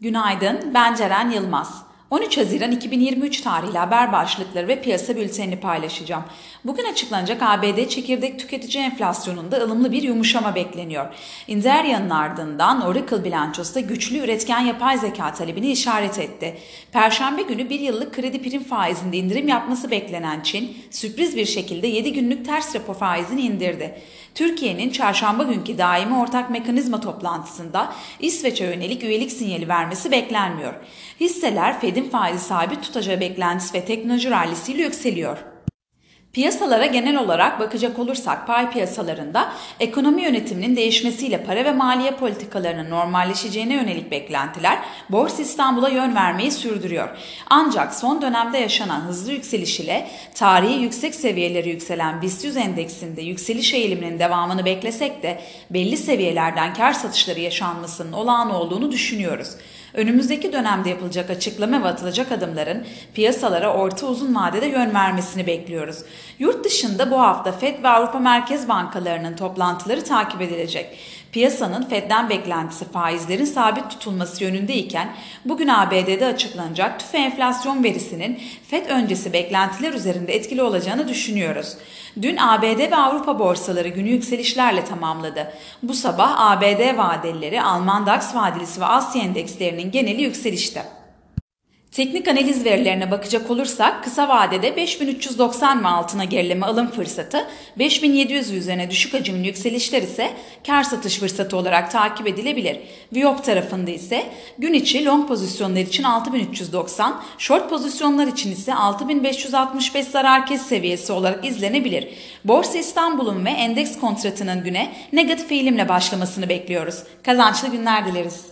Günaydın, ben Ceren Yılmaz. 13 Haziran 2023 tarihli haber başlıkları ve piyasa bültenini paylaşacağım. Bugün açıklanacak ABD çekirdek tüketici enflasyonunda ılımlı bir yumuşama bekleniyor. Interia'nın ardından Oracle bilançosu da güçlü üretken yapay zeka talebini işaret etti. Perşembe günü bir yıllık kredi prim faizinde indirim yapması beklenen Çin, sürpriz bir şekilde 7 günlük ters repo faizini indirdi. Türkiye'nin çarşamba günkü daimi ortak mekanizma toplantısında İsveç'e yönelik üyelik sinyali vermesi beklenmiyor. Hisseler Fed'in faizi sabit tutacağı beklentisi ve teknoloji rallisiyle yükseliyor. Piyasalara genel olarak bakacak olursak pay piyasalarında ekonomi yönetiminin değişmesiyle para ve maliye politikalarının normalleşeceğine yönelik beklentiler Borsa İstanbul'a yön vermeyi sürdürüyor. Ancak son dönemde yaşanan hızlı yükseliş ile tarihi yüksek seviyeleri yükselen BIST 100 endeksinde yükseliş eğiliminin devamını beklesek de belli seviyelerden kar satışları yaşanmasının olağan olduğunu düşünüyoruz. Önümüzdeki dönemde yapılacak açıklama ve atılacak adımların piyasalara orta uzun vadede yön vermesini bekliyoruz. Yurt dışında bu hafta FED ve Avrupa Merkez Bankalarının toplantıları takip edilecek. Piyasanın Fed'den beklentisi faizlerin sabit tutulması yönündeyken bugün ABD'de açıklanacak tüfe enflasyon verisinin Fed öncesi beklentiler üzerinde etkili olacağını düşünüyoruz. Dün ABD ve Avrupa borsaları günü yükselişlerle tamamladı. Bu sabah ABD vadelileri, Alman DAX vadelisi ve Asya endekslerinin geneli yükselişte. Teknik analiz verilerine bakacak olursak kısa vadede 5390 ve altına gerileme alım fırsatı, 5700 üzerine düşük hacimli yükselişler ise kar satış fırsatı olarak takip edilebilir. Viyop tarafında ise gün içi long pozisyonlar için 6390, short pozisyonlar için ise 6565 zarar kes seviyesi olarak izlenebilir. Borsa İstanbul'un ve endeks kontratının güne negatif eğilimle başlamasını bekliyoruz. Kazançlı günler dileriz.